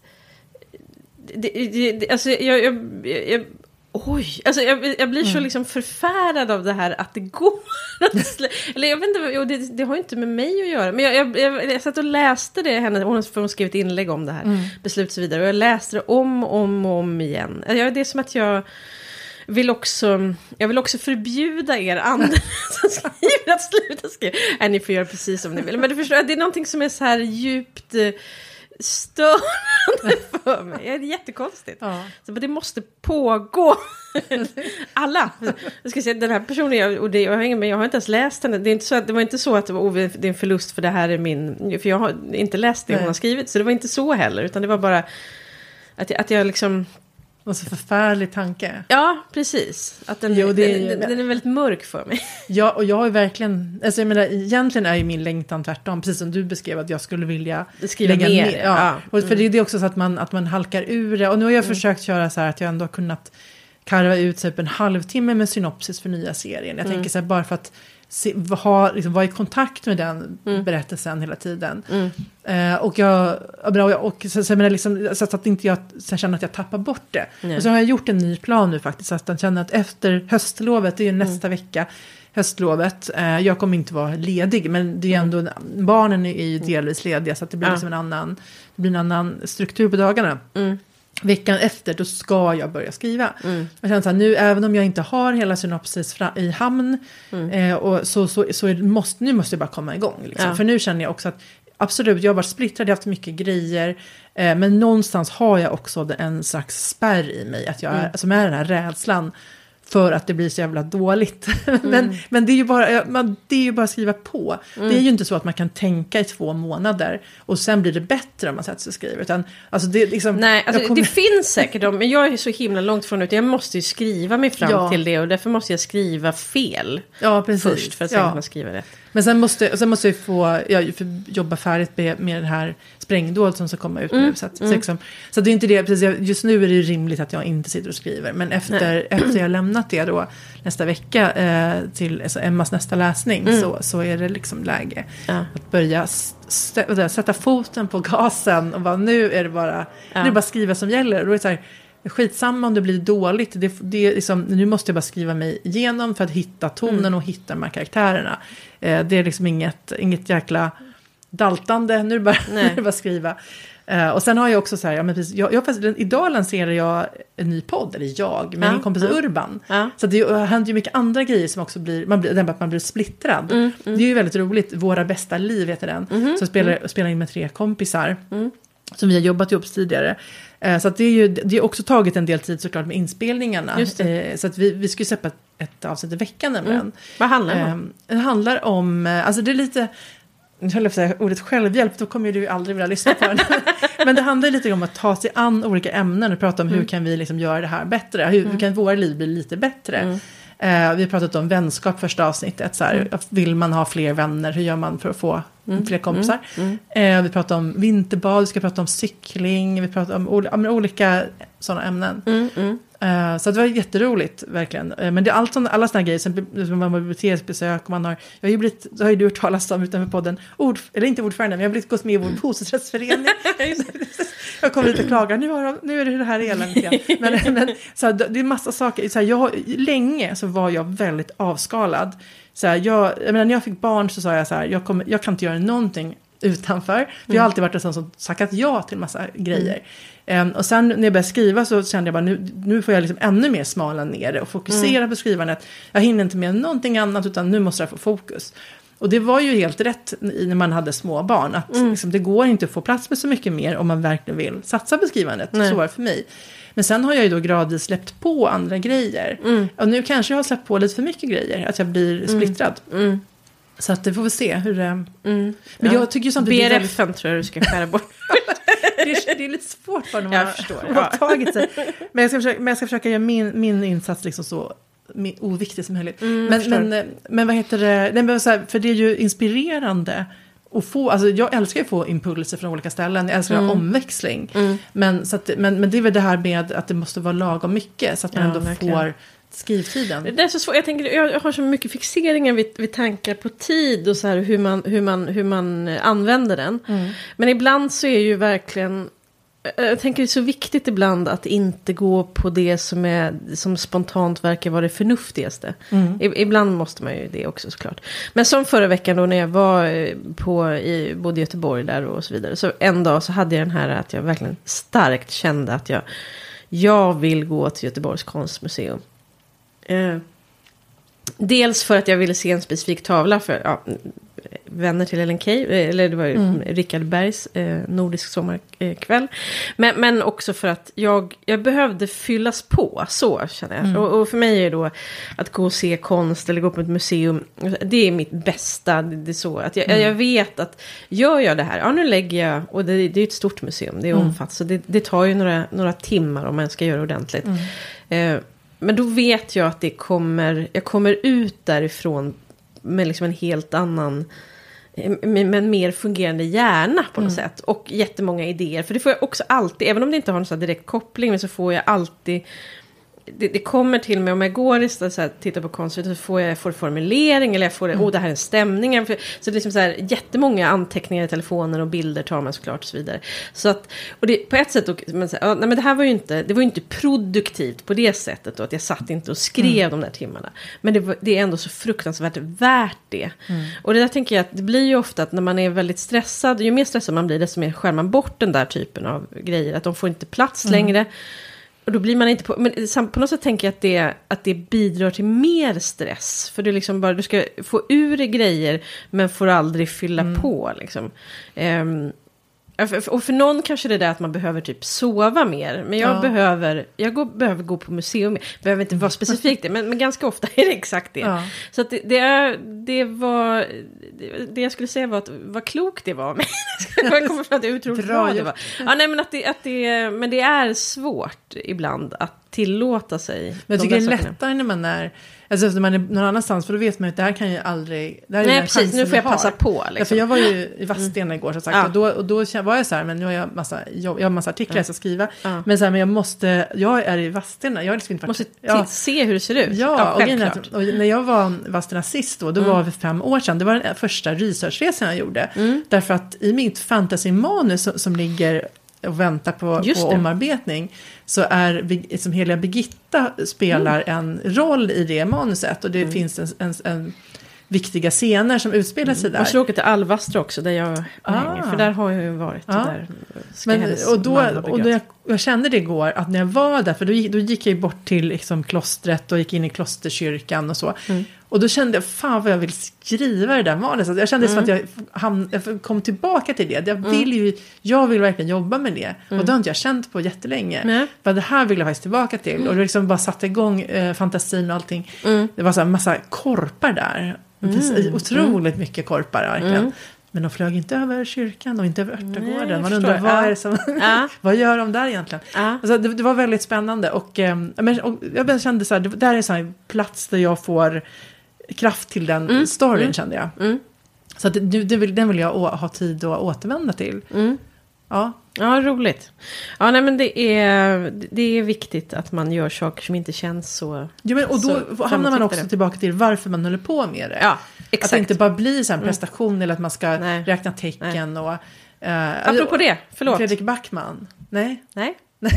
Det, det, alltså jag... jag, jag Oj, alltså jag, jag blir så Mm. liksom förfärad av det här att det går Eller jag vet inte, jo, det, det har ju inte med mig att göra. Men jag, jag, jag, jag satt och läste det, henne, hon har skrivit inlägg om det här, Mm. beslut och så vidare. Och jag läste det om och om, och om igen. Det är som att jag vill också, jag vill också förbjuda er andra som skriver att sluta skriva. Nej, ni får göra precis som ni vill. Men du förstår, det är någonting som är så här djupt eh, störande för mig. Det är jättekonstigt. Ja. Så det måste pågå. Alla. Jag ska säga, den här personen, jag, och det, jag, har ingen, men jag har inte ens läst den. Det, är inte så att, det var inte så att det var oh, det är en förlust för det här är min... För jag har inte läst det Nej. hon har skrivit. Så det var inte så heller. Utan det var bara att jag, att jag liksom... Och så förfärlig tanke. Ja, precis. Att den, Jo, det är- den, den, den är väldigt mörk för mig. Ja, och jag har ju verkligen, alltså jag menar, egentligen är ju min längtan tvärtom, precis som du beskrev att jag skulle vilja Skriva lägga mer. ner. Ja. Ja. Och för Mm. det är det också så att man, att man halkar ur det. Och nu har jag försökt köra så här att jag ändå har kunnat karva ut typ en halvtimme med synopsis för nya serien. Jag Mm. tänker så här bara för att se, ha, liksom, vara i kontakt med den Mm. berättelsen hela tiden. Mm. Eh, och jag, och, jag- och så, liksom, att inte jag så jag känner att jag tappar bort det. Nej. Och så har jag gjort en ny plan nu faktiskt. Så att jag känner att efter höstlovet, det är ju nästa Mm. vecka, höstlovet. Eh, jag kommer inte vara ledig, men det är ändå, barnen är ju delvis lediga. Så att det blir Mm. Liksom en annan, det blir en annan struktur på dagarna. Mm. Veckan efter, då ska jag börja skriva. Mm. Jag känner så här, nu, även om jag inte har hela synopsis fra, i hamn, Mm. eh, och så, så, så är, måste, nu måste jag bara komma igång. Liksom. Ja. För nu känner jag också att absolut, jag har varit splittrad, jag har haft mycket grejer. Eh, men någonstans har jag också en slags spärr i mig, att jag är, som är den här rädslan för att det blir så jävla dåligt. men, men det är ju bara, man, det är ju bara att skriva på. Det är ju inte så att man kan tänka i två månader och sen blir det bättre om man sätter sig och skriver. Utan, alltså det, liksom, Nej, alltså, kommer- det finns säkert de, men jag är så himla långt från det. Jag måste ju skriva mig fram Ja. till det och därför måste jag skriva fel ja, först för att sen ja. kunna skriva rätt. Men sen måste, sen måste jag få ja, för, jobba färdigt med, med det här sprängdåd som ska komma ut nu. Så, att, så, liksom, så det är inte det, precis, jag- just nu är det rimligt att jag inte sitter och skriver. Men efter, efter jag har lämnat det då nästa vecka eh, till alltså Emmas nästa läsning så, så är det liksom läge Ja. att börja sätta foten på gasen och bara nu är det bara, nu är det bara skriva som gäller. Och då är det så här, skitsamma om det blir dåligt, det, det är liksom, nu måste jag bara skriva mig igenom för att hitta tonen och hitta de här karaktärerna. Eh, det är liksom inget, inget jäkla daltande, nu är det bara, nu är bara skriva. Eh, och sen har jag också så här, ja, men precis, jag, jag, faktiskt, idag lanserar jag en ny podd, eller jag, med Ja, min kompis ja. Urban. Ja. Så det händer ju mycket andra grejer som också blir, man blir, att man blir splittrad. Mm, Det är ju väldigt roligt, Våra bästa liv heter den. Mhm, Så spelar, spelar in med tre kompisar. Mm. Som vi har jobbat ihop tidigare. Eh, Så det är ju det har också tagit en del tid såklart med inspelningarna. Eh, Så att vi, vi ska ju släppa ett, avsnitt i veckan nämligen. Mm. Vad handlar det om? Ehm, Det handlar om, alltså det är lite, nu höll jag säga ordet självhjälp, då kommer du aldrig vilja lyssna på den. Men det handlar lite om att ta sig an olika ämnen och prata om hur kan vi liksom göra det här bättre, hur, hur kan våra liv bli lite bättre. Eh, vi har pratat om vänskap första avsnittet, så här, vill man ha fler vänner, hur gör man för att få fler kompisar? Eh, vi pratar om vinterbad, vi ska prata om cykling, vi pratar om ol- olika sådana ämnen. Mm, mm. Eh, Så det var jätteroligt, verkligen. Eh, Men det är allt sånt, alla sådana grejer, som man har biblioteksbesök och man har, jag har ju blivit, det har ju du hört talas om utanför podden, ord, eller inte ordförande, men jag har blivit gått med i vår bostadsrättsförening. jag kommer lite och klagar, nu, har de, nu är det det här eländet igen. Men, men så här, det är massa saker, så här, jag, länge så var jag väldigt avskalad. Så här, jag, jag menar, när jag fick barn så sa jag så här, jag, kommer, jag kan inte göra någonting utanför. För jag har alltid varit en sån som tackat ja till massa grejer. Ehm, och sen när jag började skriva så kände jag bara nu, nu får jag liksom ännu mer smala ner det och fokusera på skrivandet. Jag hinner inte med någonting annat utan nu måste jag få fokus. Och det var ju helt rätt när man hade små barn. Att liksom, det går inte att få plats med så mycket mer om man verkligen vill satsa på skrivandet. Nej. Så var det för mig. Men sen har jag ju då gradvis släppt på andra grejer. Och nu kanske jag har släppt på lite för mycket grejer. Att jag blir splittrad. Mm. Så att det får vi se hur det... Mm. Men Ja. jag tycker ju samtidigt... är väldigt- BRFen tror jag du ska skära bort. det, är, det är lite svårt bara när man har- förstår, har ja. tagit sig. Men jag ska försöka, men jag ska försöka göra min, min insats liksom så oviktig som möjligt. Mm, men, men, eh, men vad heter det, Nej, men så här, för det är ju inspirerande. Att få, alltså jag älskar att få impulser från olika ställen, jag älskar Mm. omväxling. Men, så att, men, men det är väl det här med att det måste vara lagom mycket så att man Ja, ändå verkligen. får skrivtiden. Det är så svårt. Jag, tänker, jag har så mycket fixeringar vid, vid tankar på tid och så här hur man, hur man, hur man använder den. Mm. Men ibland så är ju verkligen... Jag tänker det är så viktigt ibland att inte gå på det som, är, som spontant verkar vara det förnuftigaste. Mm. Ibland måste man ju det också såklart. Men som förra veckan då när jag var eh, på, i, både i Göteborg där och så vidare. Så en dag så hade jag den här att jag verkligen starkt kände att jag, jag vill gå till Göteborgs konstmuseum. Eh, dels för att jag ville se en specifik tavla för ja, vänner till Ellen Key, eh, eller det var Mm. Rickard Bergs eh, Nordisk sommarkväll. Men, men också för att jag, jag behövde fyllas på, så känner jag. Mm. Och, och för mig är då att gå och se konst eller gå på ett museum, det är mitt bästa. Det, det är så att jag, Mm. jag vet att gör jag det här, ja nu lägger jag, och det, det är ett stort museum, det är Mm. omfattande, så det, det tar ju några, några timmar om man ska göra ordentligt. Mm. Eh, men då vet jag att det kommer, jag kommer ut därifrån med liksom en helt annan, eh, med, med en mer fungerande hjärna på något sätt. Och jättemånga idéer. För det får jag också alltid, även om det inte har någon direkt koppling, men så får jag alltid det, det kommer till mig om jag går och så här, tittar på konst så får jag får formulering eller jag får, oh det här är en stämning. Så det är liksom så här, jättemånga anteckningar i telefonen och bilder tar man såklart och så vidare. Så att, och det, på ett sätt, och, men, så här, ja, nej, men det här var ju inte, det var ju inte produktivt på det sättet då, att jag satt inte och skrev de där timmarna. Men det, det är ändå så fruktansvärt värt det. Och det där tänker jag att det blir ju ofta att när man är väldigt stressad, ju mer stressad man blir desto mer skär man bort den där typen av grejer. Att de får inte plats längre. Och då blir man inte på... Men på något sätt tänker jag att det, att det bidrar till mer stress. För du liksom bara, du ska få ur dig grejer men får aldrig fylla Mm. på liksom. För- och för någon kanske det är det att man behöver typ sova mer. Men jag Ja. behöver, jag går, behöver gå på museum mer. Behöver inte vara specifikt det, men, men ganska ofta är det exakt det. Ja. Så det, det, är, det var, det, jag skulle säga var att vad klokt det var. Men jag kommer fram till hur otroligt Bra det var. Ja, nej, men, att det, att det, men det är svårt ibland att tillåta sig Men jag de tycker det är sakerna. lättare när man är, alltså när man är någon annanstans, för då vet man ju att det här kan ju aldrig... Det här är Nej, den precis. Nu får vi jag har. passa på. Ja, för Liksom. jag var ju i Vadstena igår som sagt. Ja. Och, då, och då var jag så här, men nu har jag massa, jobb, jag har massa artiklar jag ska skriva. Ja. Men så här, men jag måste, jag är i Vadstena, jag har liksom inte varit... Måste ja. se hur det ser ut. Ja, och, är och när jag var i Vadstena sist då, det Mm. var för fem år sedan, det var den första researchresan jag gjorde. Mm. Därför att i mitt fantasymanus som, som ligger och väntar på, på omarbetning så är som heliga Birgitta spelar en roll i det manuset och det Mm. finns en, en, en viktiga scener som utspelar sig där. Man ska åka till Alvastra också, där jag Ah. hänger. För där har jag ju varit. Ja. Där ska Men, och då, och då jag, jag kände det igår att när jag var där, för då gick, då gick jag ju bort till liksom klostret och gick in i klosterkyrkan och så. Mm. Och då kände jag, fan vad jag vill skriva i det där manuset. Jag kände som att jag, hamn, jag kom tillbaka till det. Jag vill ju, jag vill verkligen jobba med det. Och det har inte jag känt på jättelänge. Nej. Men det här vill jag faktiskt tillbaka till. Och det liksom bara satte igång eh, fantasin och allting. Mm. Det var så här massa korpar där. Det finns otroligt mycket korpar verkligen. Mm. Men de flög inte över kyrkan och inte över örtagården. Man undrar vad är som... Ja. vad gör de där egentligen? Ja. Alltså, det, det var väldigt spännande. Och, eh, och jag kände så här, det där är en plats där jag får kraft till den storyn kände jag. Mm. Så att det vill, den vill jag å, ha tid att återvända till. Mm. Ja, Ja, roligt. Ja, nej, men det är, det är viktigt att man gör saker som inte känns så... jo, men, och då Så hamnar man också tillbaka till varför man håller på med det. Ja, Att exakt. det inte bara blir så en prestation eller att man ska Nej. räkna tecken och... eh, Apropå det, förlåt. Fredrik Backman. Nej? Nej?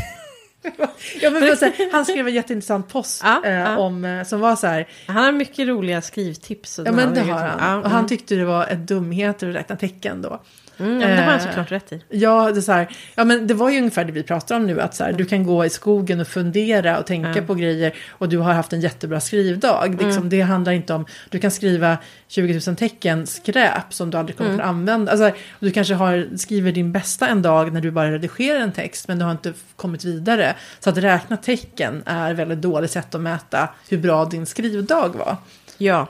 Ja, men så här, han skrev en jätteintressant post Ja, eh, ja. om, eh, som var så här, Han har mycket roliga skrivtips. och ja men det har han. Ja, och han tyckte det var ett dumheter att räkna tecken då. Mm, men det har han eh, såklart rätt i. Ja, det, är så här, ja, men det var ju ungefär det vi pratar om nu. Att så här, du kan gå i skogen och fundera och tänka Ja. på grejer. Och du har haft en jättebra skrivdag. Liksom, Det handlar inte om, du kan skriva 20 000 tecken skräp som du aldrig kommer kunna använda. Alltså, du kanske har, skriver din bästa en dag när du bara redigerar en text. Men du har inte kommit vidare. Så att räkna tecken är väldigt dåligt sätt att mäta hur bra din skrivdag var. Ja.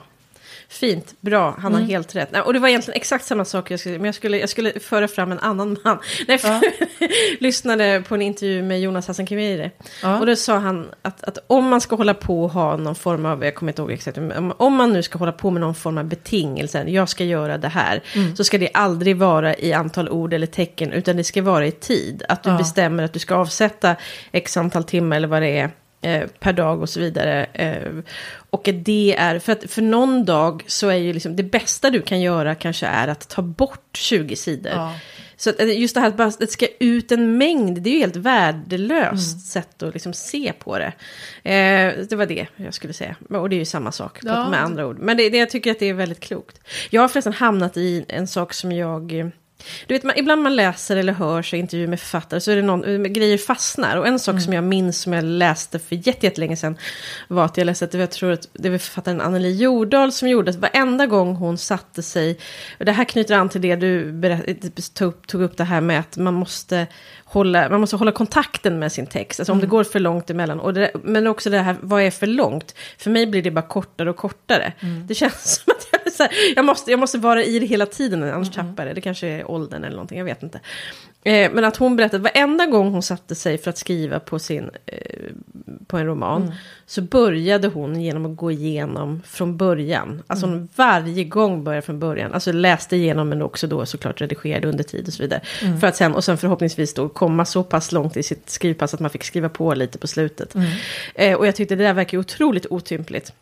Fint, bra, han Mm. har helt rätt. Och det var egentligen exakt samma sak jag skulle, men jag skulle, jag skulle föra fram en annan man. Nej, Ja. lyssnade på en intervju med Jonas Hassan Khemiri. Ja. Och då sa han att, att om man ska hålla på och ha någon form av, jag kommer inte ihåg exakt, om man nu ska hålla på med någon form av betingelse, jag ska göra det här, Mm. så ska det aldrig vara i antal ord eller tecken, utan det ska vara i tid. Att du Ja. bestämmer att du ska avsätta x antal timmar eller vad det är eh, per dag och så vidare. Eh, och det är, för att för någon dag så är ju liksom det bästa du kan göra kanske är att ta bort 20 sidor. Ja. Så eh, just det här att det ska ut en mängd, det är ju helt värdelöst sätt att liksom se på det. Eh, det var det jag skulle säga. Och det är ju samma sak Ja. med andra ord. Men det, det, jag tycker att det är väldigt klokt. Jag har förresten hamnat i en sak som jag... Du vet, man, ibland man läser eller hör sig intervjuer med författare så är det någon, eh, grejer fastnar. Och en sak som jag minns som jag läste för jätte- jättelänge sedan var att jag läste att det var, jag tror att det var författaren Anneli Jordahl som gjorde att varenda gång hon satte sig, och det här knyter an till det du berätt, tog, tog upp det här med att man måste hålla, man måste hålla kontakten med sin text. Alltså om det går för långt emellan. Och det, men också det här, vad är för långt? För mig blir det bara kortare och kortare. Det känns som att jag, här, jag, måste, jag måste vara i det hela tiden, annars tappar jag det. Det kanske är åldern eller någonting, jag vet inte. Eh, men att hon berättade varenda gång hon satte sig för att skriva på, sin, eh, på en roman. Så började hon genom att gå igenom från början. Alltså hon varje gång började från början. Alltså läste igenom men också då såklart redigerade under tid och så vidare. För att sen, och sen förhoppningsvis då komma så pass långt i sitt skrivpass att man fick skriva på lite på slutet. Eh, och jag tyckte det där verkar otroligt otympligt.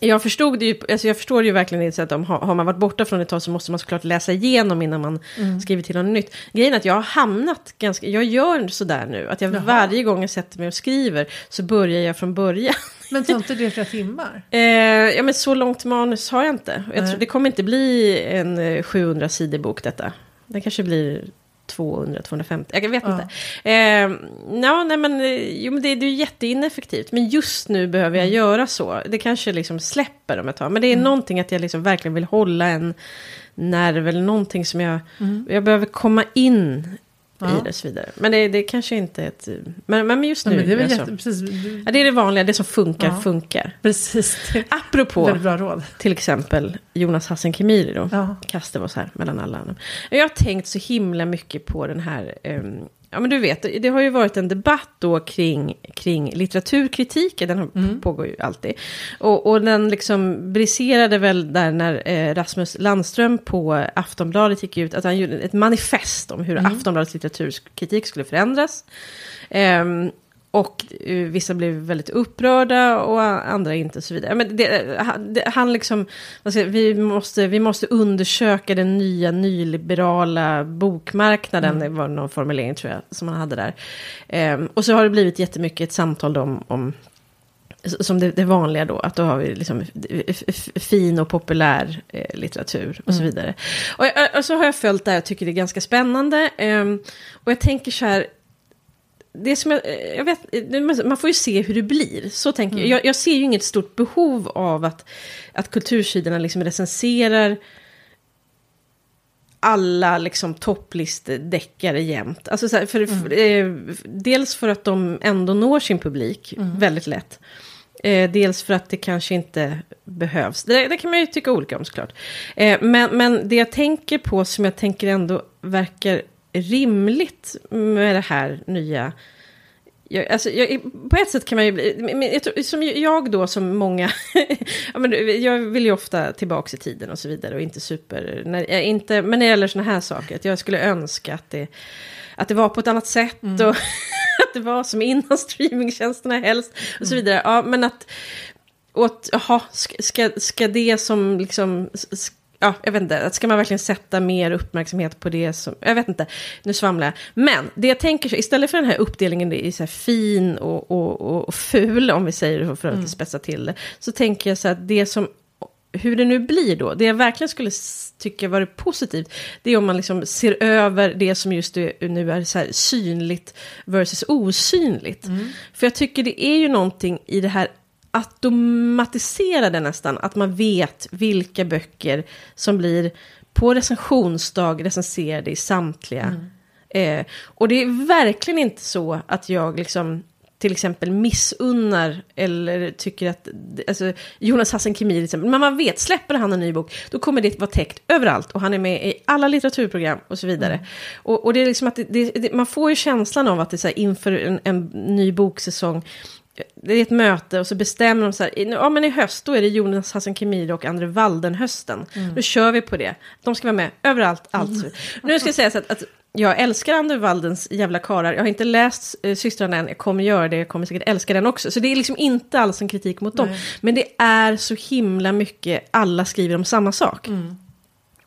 Jag förstod det ju, alltså jag förstår ju verkligen i så att om, har man varit borta från ett tag så måste man såklart läsa igenom innan man skriver till något nytt. Grejen är att jag har hamnat ganska, jag gör sådär nu, att jag Jaha. varje gång jag sätter mig och skriver så börjar jag från början. Men tar inte det flera timmar? Eh, ja men så långt manus har jag inte. Jag tror, det kommer inte bli en eh, 700 sidor bok detta. Det kanske blir 200-250. Jag vet inte. Eh, ja, nej men, jo, men det, det är jätteineffektivt. Men just nu behöver jag mm. göra så. Det kanske liksom släpper om ett tag. Men det är mm. någonting att jag liksom verkligen vill hålla en nerv eller någonting som jag... Mm. Jag behöver komma in ja. i det och så vidare. Men det, det kanske inte är ett... Men, men just nu... Ja, men det, är väl jätte, precis. Ja, det är det vanliga, det som funkar, ja. funkar. Precis. Apropå, bra råd. till exempel Jonas Hassan Khemiri då. Ja. Kastar oss här mellan alla. Jag har tänkt så himla mycket på den här... Um, Ja, men du vet, det har ju varit en debatt då kring, kring litteraturkritiken, den mm. pågår ju alltid. Och, och den liksom briserade väl där när eh, Rasmus Landström på Aftonbladet gick ut, att han gjorde ett manifest om hur mm. Aftonbladets litteraturkritik skulle förändras. Um, och uh, vissa blev väldigt upprörda och andra inte och så vidare. Men det, det, han liksom, alltså, vi, måste, vi måste undersöka den nya nyliberala bokmarknaden, mm. det var någon formulering tror jag som han hade där. Um, och så har det blivit jättemycket ett samtal om, om som det, det, vanliga då, att då har vi liksom fin och populär eh, litteratur och mm. så vidare. Och, och, så har jag följt det här och tycker det är ganska spännande. Um, och jag tänker så här, det som jag, jag vet, man får ju se hur det blir. Så tänker mm. jag. jag. ser ju inget stort behov av att, att kultursidorna liksom recenserar alla liksom topplistdeckare jämt. Alltså så här, för, mm. för, eh, dels för att de ändå når sin publik mm. väldigt lätt. Eh, dels för att det kanske inte behövs. Det, det, kan man ju tycka olika om såklart. Eh, men, men det jag tänker på som jag tänker ändå verkar rimligt med det här nya jag, alltså, jag, på ett sätt kan man ju bli, som jag då som många, ja, men jag vill ju ofta tillbaka i tiden och så vidare och inte super, när, inte, men när det gäller sådana här saker, att jag skulle önska att det, att det var på ett annat sätt mm. och att det var som innan streamingtjänsterna helst och så mm. vidare. Ja, men att, och att, jaha, ska, ska det som liksom, ja, jag vet inte, ska man verkligen sätta mer uppmärksamhet på det som, jag vet inte, nu svamlar jag. Men det jag tänker, så, istället för den här uppdelningen i så här fin och, och, och ful, om vi säger det för att mm. spetsa till det, så tänker jag så att det som hur det nu blir då, det jag verkligen skulle tycka var positivt, det är om man liksom ser över det som just nu är så här synligt versus osynligt. Mm. För jag tycker det är ju någonting i det här automatiserade nästan, att man vet vilka böcker som blir på recensionsdag recenserade i samtliga. Mm. Eh, och det är verkligen inte så att jag liksom till exempel missunnar eller tycker att, alltså Jonas Hassan Khemiri till exempel, men man vet, släpper han en ny bok, då kommer det vara täckt överallt och han är med i alla litteraturprogram och så vidare. Mm. Och, och, det är liksom att det, det, man får ju känslan av att det är så här inför en, en ny boksäsong, det är ett möte och så bestämmer de så här, ja men i höst då är det Jonas Hassan Khemiri och André Walden hösten. Mm. Då kör vi på det. De ska vara med överallt, allt. Mm. Nu ska jag säga så att, att jag älskar André Waldens jävla karar. Jag har inte läst äh, Systrarna än, jag kommer göra det, jag kommer säkert älska den också. Så det är liksom inte alls en kritik mot dem. Men det är så himla mycket, alla skriver om samma sak. Mm.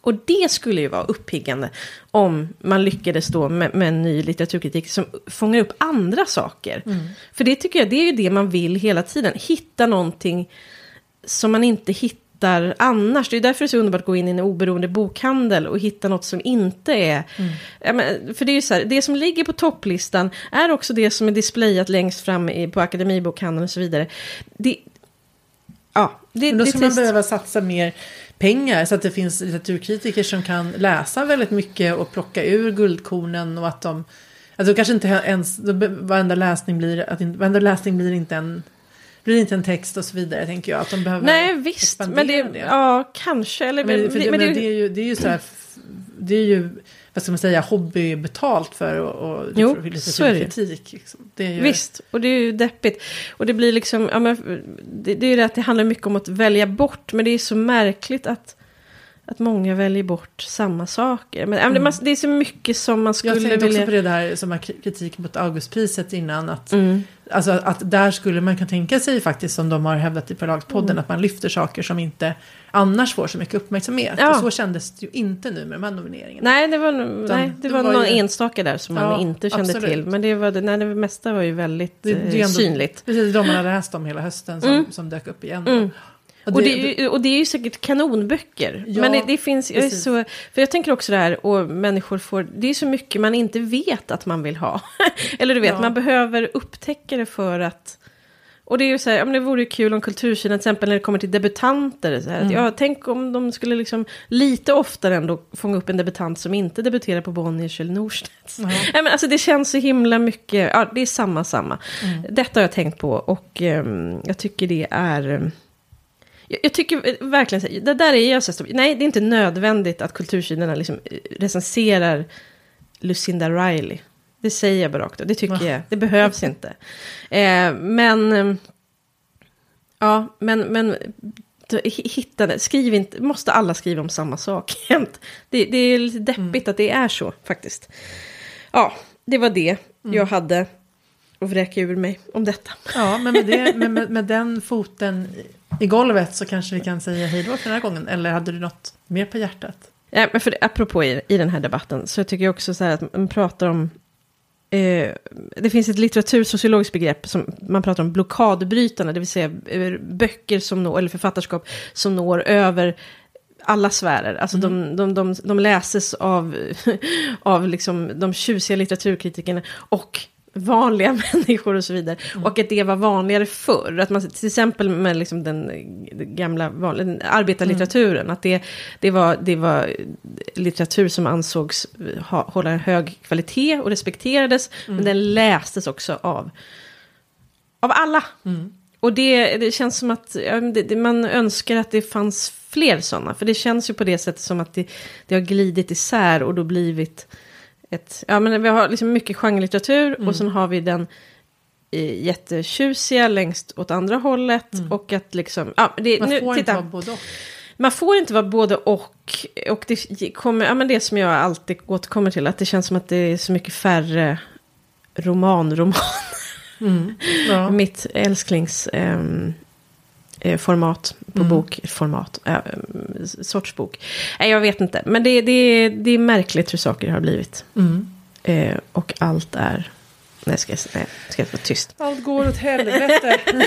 Och det skulle ju vara uppiggande om man lyckades då med, med en ny litteraturkritik som fångar upp andra saker. Mm. För det tycker jag, det är ju det man vill hela tiden. Hitta någonting som man inte hittar annars. Det är därför det är så underbart att gå in i en oberoende bokhandel och hitta något som inte är... Mm. För det är ju så här, det som ligger på topplistan är också det som är displayat längst fram i, på Akademibokhandeln och så vidare. Det, ja, det, Men då ska det, man behöva satsa mer pengar så att det finns litteraturkritiker som kan läsa väldigt mycket och plocka ur guldkornen och att de Alltså kanske inte ens, varenda läsning blir, att varenda läsning blir inte en blir inte en text och så vidare, tänker jag. Att de behöver Nej, visst. Men det, det, Ja, kanske. Eller, men, men, det, men det, det, är ju, det är ju så här, det är ju vad ska man säga, hobbybetalt för och, och jo, för så är det. kritik. Liksom. det är ju... Visst, och det är ju deppigt. Och det blir liksom, ja, men, det, det är ju det att det handlar mycket om att välja bort, men det är så märkligt att att många väljer bort samma saker. Men mm. det är så mycket som man skulle vilja... Jag tänkte också på det där som var kritik mot Augustpriset innan. Att, mm. Alltså att där skulle man kunna tänka sig faktiskt som de har hävdat i Förlagspodden. Mm. Att man lyfter saker som inte annars får så mycket uppmärksamhet. Ja. Och så kändes det ju inte nu med de här nomineringarna. Nej, det var, nej, det, det var, var någon ju... enstaka där som ja, man inte kände absolut. till. Men det, var, nej, det mesta var ju väldigt det, det ändå, synligt. Precis, de man hade läst om hela hösten som, mm. som dök upp igen. Och det, är ju, och det är ju säkert kanonböcker. Ja, men det, det finns, jag så, för jag tänker också det här, och människor får, det är så mycket man inte vet att man vill ha. Eller du vet, ja. man behöver upptäcka det för att och det är ju så här, ja, men det vore ju kul om Kultursidan, till exempel när det kommer till debutanter. Så här, mm. ja, tänk om de skulle liksom lite oftare ändå fånga upp en debutant som inte debuterar på Bonniers eller Norstedts. Mm. Ja, men alltså det känns så himla mycket, ja det är samma samma. Mm. Detta har jag tänkt på och um, jag tycker det är... Um, jag, jag, tycker verkligen, det där är jag så nej det är inte nödvändigt att kultursidorna liksom recenserar Lucinda Riley. Det säger jag bara rakt Det tycker Va? jag. Det behövs inte. Eh, men... Eh, ja, men... men hitta det. Skriv inte. Måste alla skriva om samma sak Det, det är lite deppigt mm. att det är så faktiskt. Ja, det var det mm. jag hade att vräka ur mig om detta. Ja, men med, det, med, med, med den foten i golvet så kanske vi kan säga hej då för den här gången. Eller hade du något mer på hjärtat? Ja, men för det, apropå i, i den här debatten så tycker jag också så här att man pratar om Eh, det finns ett litteratursociologiskt begrepp som man pratar om blockadbrytarna, det vill säga eh, böcker som når, eller författarskap som når över alla sfärer. Alltså mm. de, de, de, de läses av, av liksom de tjusiga litteraturkritikerna och vanliga människor och så vidare. Mm. Och att det var vanligare förr. Att man, till exempel med liksom den, den gamla vanliga, arbetarlitteraturen. Mm. Att det, det, var, det var litteratur som ansågs ha, hålla en hög kvalitet och respekterades. Mm. Men den lästes också av, av alla. Mm. Och det, det känns som att ja, det, man önskar att det fanns fler sådana. För det känns ju på det sättet som att det, det har glidit isär och då blivit ett, ja men vi har liksom mycket genrelitteratur mm. och sen har vi den eh, jättetjusiga längst åt andra hållet mm. och att liksom, ja det, Man nu, får titta. inte vara både och. Man får inte vara både och. Och det kommer, ja men det som jag alltid återkommer till, att det känns som att det är så mycket färre roman-roman. Mm. Ja. Mitt älsklings... Um, format, på mm. bokformat, äh, sorts bok. Nej, jag vet inte, men det, det, det är märkligt hur saker har blivit. Mm. Eh, och allt är... Nej, ska jag, nej, ska jag vara tyst? Allt går åt helvete.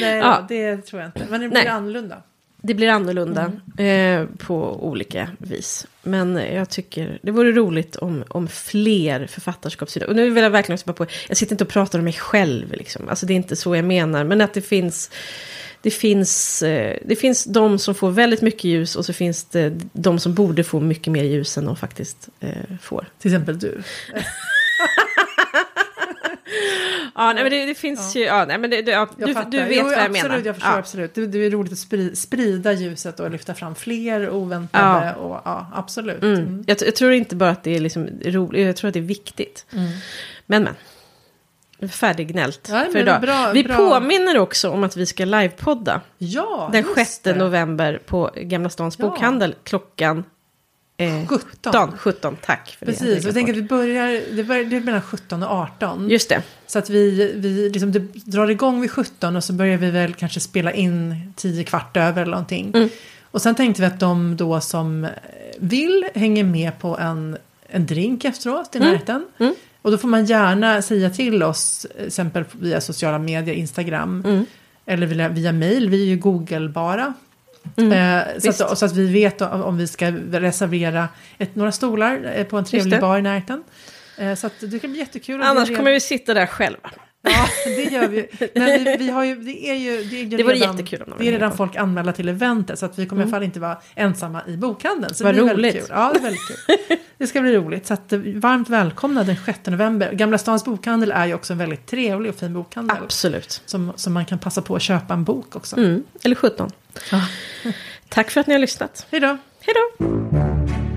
nej, ja. det tror jag inte. Men det blir nej. annorlunda. Det blir annorlunda mm. eh, på olika vis. Men jag tycker det vore roligt om, om fler författarskapssidor. Och nu vill jag verkligen på, jag sitter inte och pratar om mig själv. Liksom. Alltså det är inte så jag menar. Men att det finns, det finns, eh, det finns de som får väldigt mycket ljus. Och så finns det de som borde få mycket mer ljus än de faktiskt eh, får. Till exempel du. Ja, nej, men det, det finns ja. ju, ja, nej, men det, det, ja, du, du, vet jo, vad jag absolut, menar. Jag förstår ja. absolut. Det, det är roligt att sprida ljuset och lyfta fram fler oväntade. Och, ja, absolut. Mm. Mm. Jag, jag, tror inte bara att det är liksom roligt, jag tror att det är viktigt. Mm. Men, men. Färdiggnällt ja, för idag. Bra, vi bra. påminner också om att vi ska livepodda. Ja, Den 6 november på Gamla Stans bokhandel klockan Eh, 17. 17, tack. För Precis, det. jag tänker att vi börjar, det, börjar, det är mellan 17 och 18. Just det. Så att vi, vi liksom, drar igång vid 17 och så börjar vi väl kanske spela in 10 kvart över eller någonting. Mm. Och sen tänkte vi att de då som vill hänger med på en, en drink efteråt i mm. närheten. Mm. Och då får man gärna säga till oss, till exempel via sociala medier, Instagram. Mm. Eller via, via mail, vi är ju googlebara. Mm, eh, så, att, så, att, vi vet om vi ska reservera ett, några stolar eh, på en trevlig bar i närheten. Eh, så att det kan bli jättekul. Annars kommer vi sitta där själva. Ja, det gör vi. Men vi, vi har ju, det är ju, det är ju det redan, jättekul om det är redan folk anmälda till eventet. Så att vi kommer mm. i alla fall inte vara ensamma i bokhandeln. Så Vad det blir roligt. Kul. Ja, det är väldigt kul. Det ska bli roligt. Så att, varmt välkomna den 6 november. Gamla Stans bokhandel är ju också en väldigt trevlig och fin bokhandel. Absolut. Som, som man kan passa på att köpa en bok också. Mm. Eller 17. Ja. Tack för att ni har lyssnat. Hej då. Hej då.